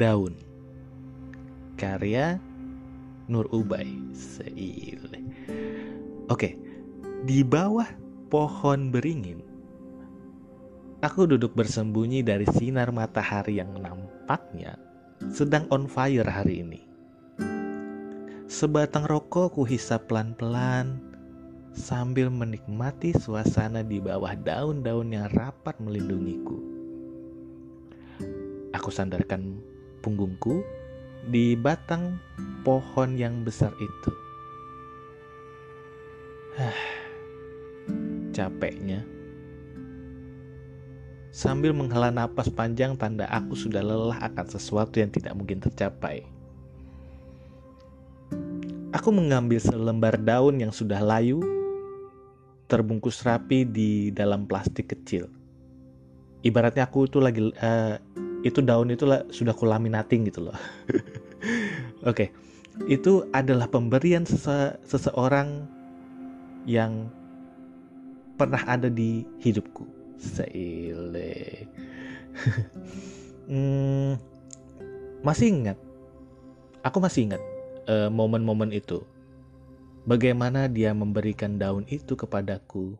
daun. Karya Nur Ubay. Seil. Oke, di bawah pohon beringin, aku duduk bersembunyi dari sinar matahari yang nampaknya sedang on fire hari ini. Sebatang rokok kuhisap pelan-pelan sambil menikmati suasana di bawah daun-daun yang rapat melindungiku. Aku sandarkan punggungku di batang pohon yang besar itu. Capeknya. Sambil menghela napas panjang tanda aku sudah lelah akan sesuatu yang tidak mungkin tercapai. Aku mengambil selembar daun yang sudah layu, terbungkus rapi di dalam plastik kecil. Ibaratnya aku itu lagi uh, itu daun itu lah, sudah kulaminating gitu loh. Oke, okay. itu adalah pemberian sese seseorang yang pernah ada di hidupku. Seile. hmm, masih ingat? Aku masih ingat uh, momen-momen itu. Bagaimana dia memberikan daun itu kepadaku?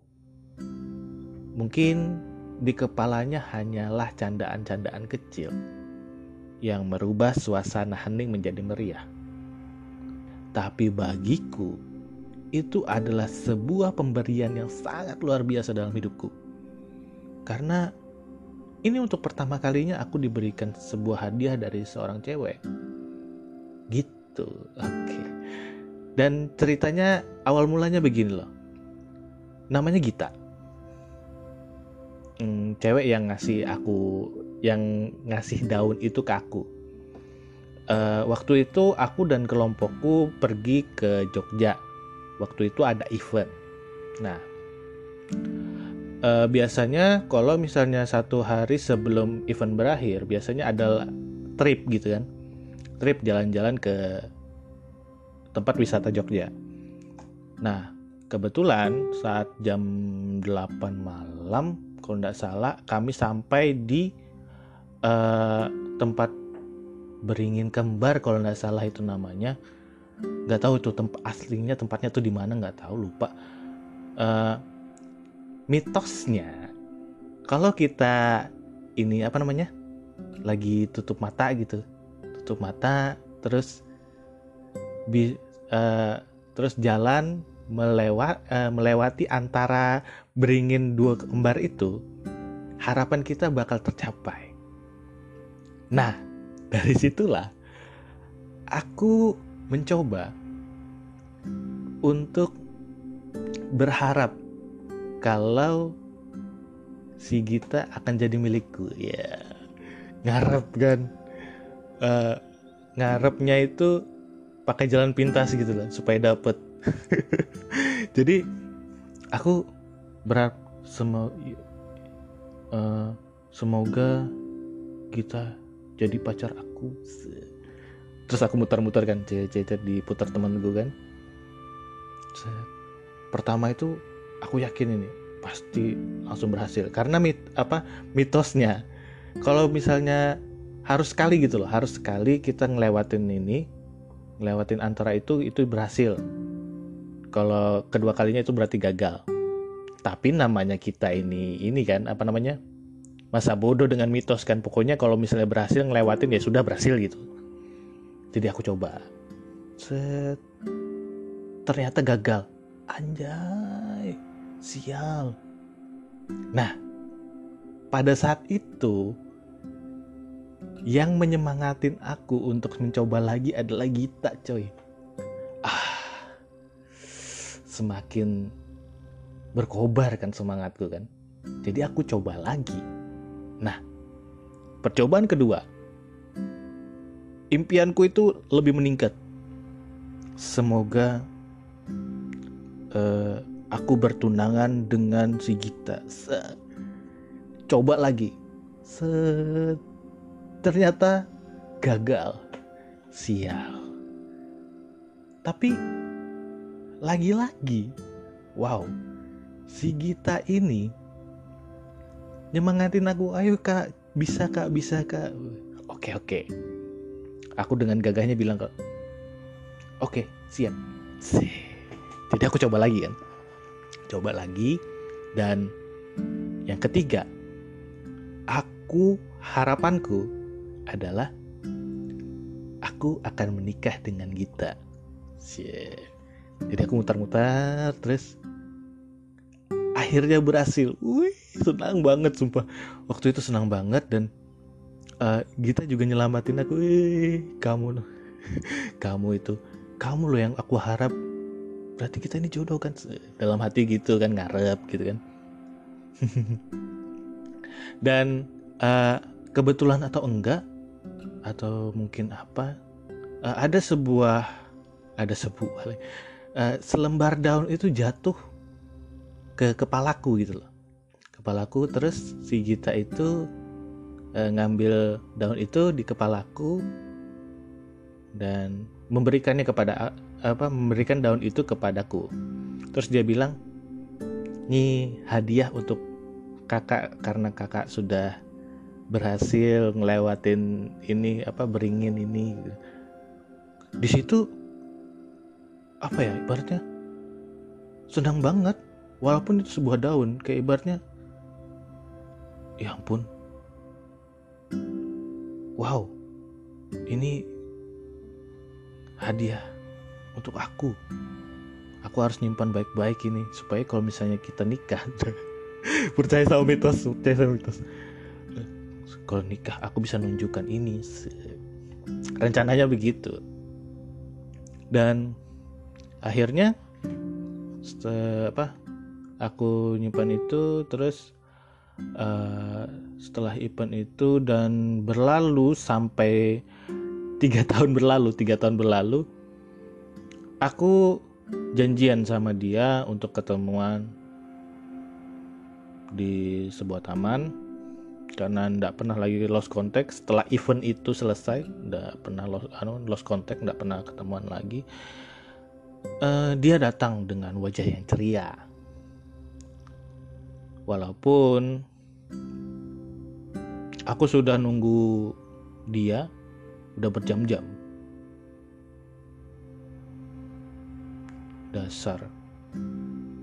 Mungkin di kepalanya hanyalah candaan-candaan kecil yang merubah suasana hening menjadi meriah. Tapi bagiku, itu adalah sebuah pemberian yang sangat luar biasa dalam hidupku. Karena ini untuk pertama kalinya aku diberikan sebuah hadiah dari seorang cewek. Gitu oke okay. dan ceritanya awal mulanya begini loh namanya Gita hmm, cewek yang ngasih aku yang ngasih daun itu ke aku. Uh, waktu itu aku dan kelompokku pergi ke Jogja. Waktu itu ada event. Nah uh, biasanya kalau misalnya satu hari sebelum event berakhir biasanya ada trip gitu kan. Trip jalan-jalan ke tempat wisata Jogja. Nah, kebetulan saat jam 8 malam, kalau tidak salah, kami sampai di uh, tempat beringin kembar kalau tidak salah itu namanya. Gak tahu itu tempat aslinya tempatnya tuh di mana nggak tahu lupa. Uh, mitosnya kalau kita ini apa namanya lagi tutup mata gitu tutup mata terus bi, uh, terus jalan melewat uh, melewati antara beringin dua kembar itu harapan kita bakal tercapai. Nah dari situlah aku mencoba untuk berharap kalau si Gita akan jadi milikku. Ya ngarep kan? Uh, ngarepnya itu pakai jalan pintas gitu loh supaya dapet jadi aku berharap semo uh, semoga kita jadi pacar aku. Terus aku muter-muter kan cecer diputar teman gue kan. Pertama itu aku yakin ini pasti langsung berhasil. Karena mit apa mitosnya. Kalau misalnya harus sekali gitu loh harus sekali kita ngelewatin ini ngelewatin antara itu itu berhasil kalau kedua kalinya itu berarti gagal. Tapi namanya kita ini ini kan apa namanya? Masa bodoh dengan mitos kan. Pokoknya kalau misalnya berhasil ngelewatin ya sudah berhasil gitu. Jadi aku coba. Set. Ternyata gagal. Anjay. Sial. Nah pada saat itu yang menyemangatin aku untuk mencoba lagi adalah Gita coy semakin berkobar kan semangatku kan. Jadi aku coba lagi. Nah percobaan kedua impianku itu lebih meningkat. Semoga uh, aku bertunangan dengan si Gita. Coba lagi. Set ternyata gagal. Sial. Tapi lagi-lagi, wow, si Gita ini nyemangatin aku, ayo kak, bisa kak, bisa kak. Oke oke, aku dengan gagahnya bilang ke oke siap. Jadi aku coba lagi kan. Coba lagi dan yang ketiga aku harapanku adalah aku akan menikah dengan Gita jadi aku mutar-mutar terus akhirnya berhasil. Wih senang banget sumpah. Waktu itu senang banget dan uh, Gita juga nyelamatin aku. Wih kamu kamu itu kamu loh yang aku harap. Berarti kita ini jodoh kan? Dalam hati gitu kan ngarep gitu kan. Dan uh, kebetulan atau enggak atau mungkin apa uh, ada sebuah ada sebuah uh, selembar daun itu jatuh ke kepalaku gitu loh. Kepalaku terus si Gita itu uh, ngambil daun itu di kepalaku dan memberikannya kepada apa memberikan daun itu kepadaku. Terus dia bilang ini hadiah untuk kakak karena kakak sudah berhasil ngelewatin ini apa beringin ini. Di situ apa ya ibaratnya? Senang banget walaupun itu sebuah daun kayak ibaratnya ya ampun. Wow ini hadiah untuk aku. Aku harus nyimpan baik-baik ini supaya kalau misalnya kita nikah percaya sama mitos percaya sama mitos. Kalau nikah aku bisa nunjukkan ini rencananya begitu. Dan akhirnya apa aku nyimpan itu terus uh, setelah event itu dan berlalu sampai tiga tahun berlalu tiga tahun berlalu aku janjian sama dia untuk ketemuan di sebuah taman karena ndak pernah lagi lost contact. Setelah event itu selesai ndak pernah lost, anu, lost contact ndak pernah ketemuan lagi uh, dia datang dengan wajah yang ceria. Walaupun aku sudah nunggu dia udah berjam-jam. Dasar.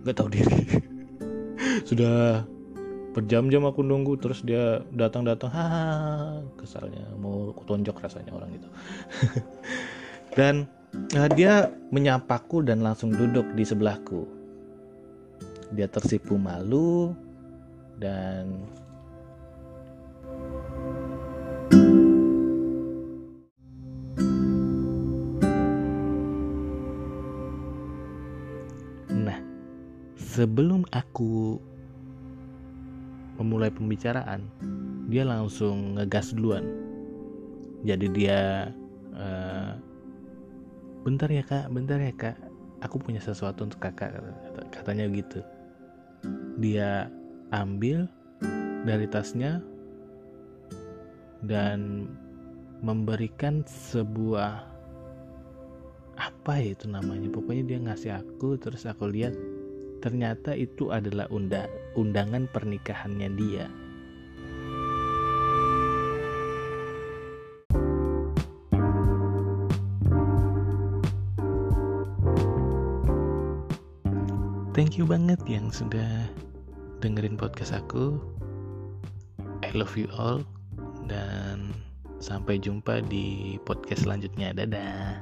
Nggak tahu diri. Sudah berjam-jam aku nunggu terus dia datang-datang ha kesalnya mau tonjok rasanya orang itu. Dan nah, dia menyapaku dan langsung duduk di sebelahku. Dia tersipu malu dan sebelum aku memulai pembicaraan dia langsung ngegas duluan. Jadi dia uh, bentar ya kak bentar ya kak. Aku punya sesuatu untuk kakak katanya gitu. Dia ambil dari tasnya dan memberikan sebuah apa ya itu namanya. Pokoknya dia ngasih aku terus aku lihat ternyata itu adalah unda undangan pernikahannya dia. Thank you banget yang sudah dengerin podcast aku. I love you all dan sampai jumpa di podcast selanjutnya. Dadah.